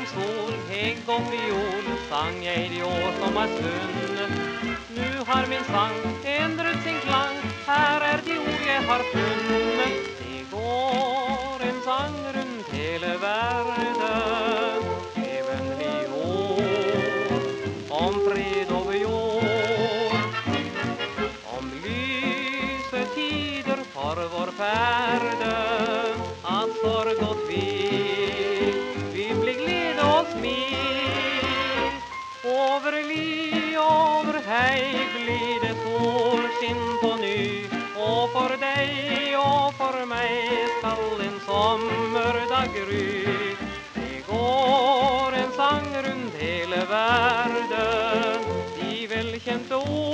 och fiol sang jag i de år som var stund Nu har min sang ändrat sin klang Här är de ord jag har funnit Det går en sang runt hela världen. by över hej glider solskin på ny. Och för dig och för mig skall en sommardag gry Det går en sång runt hela världen i välkänt ord.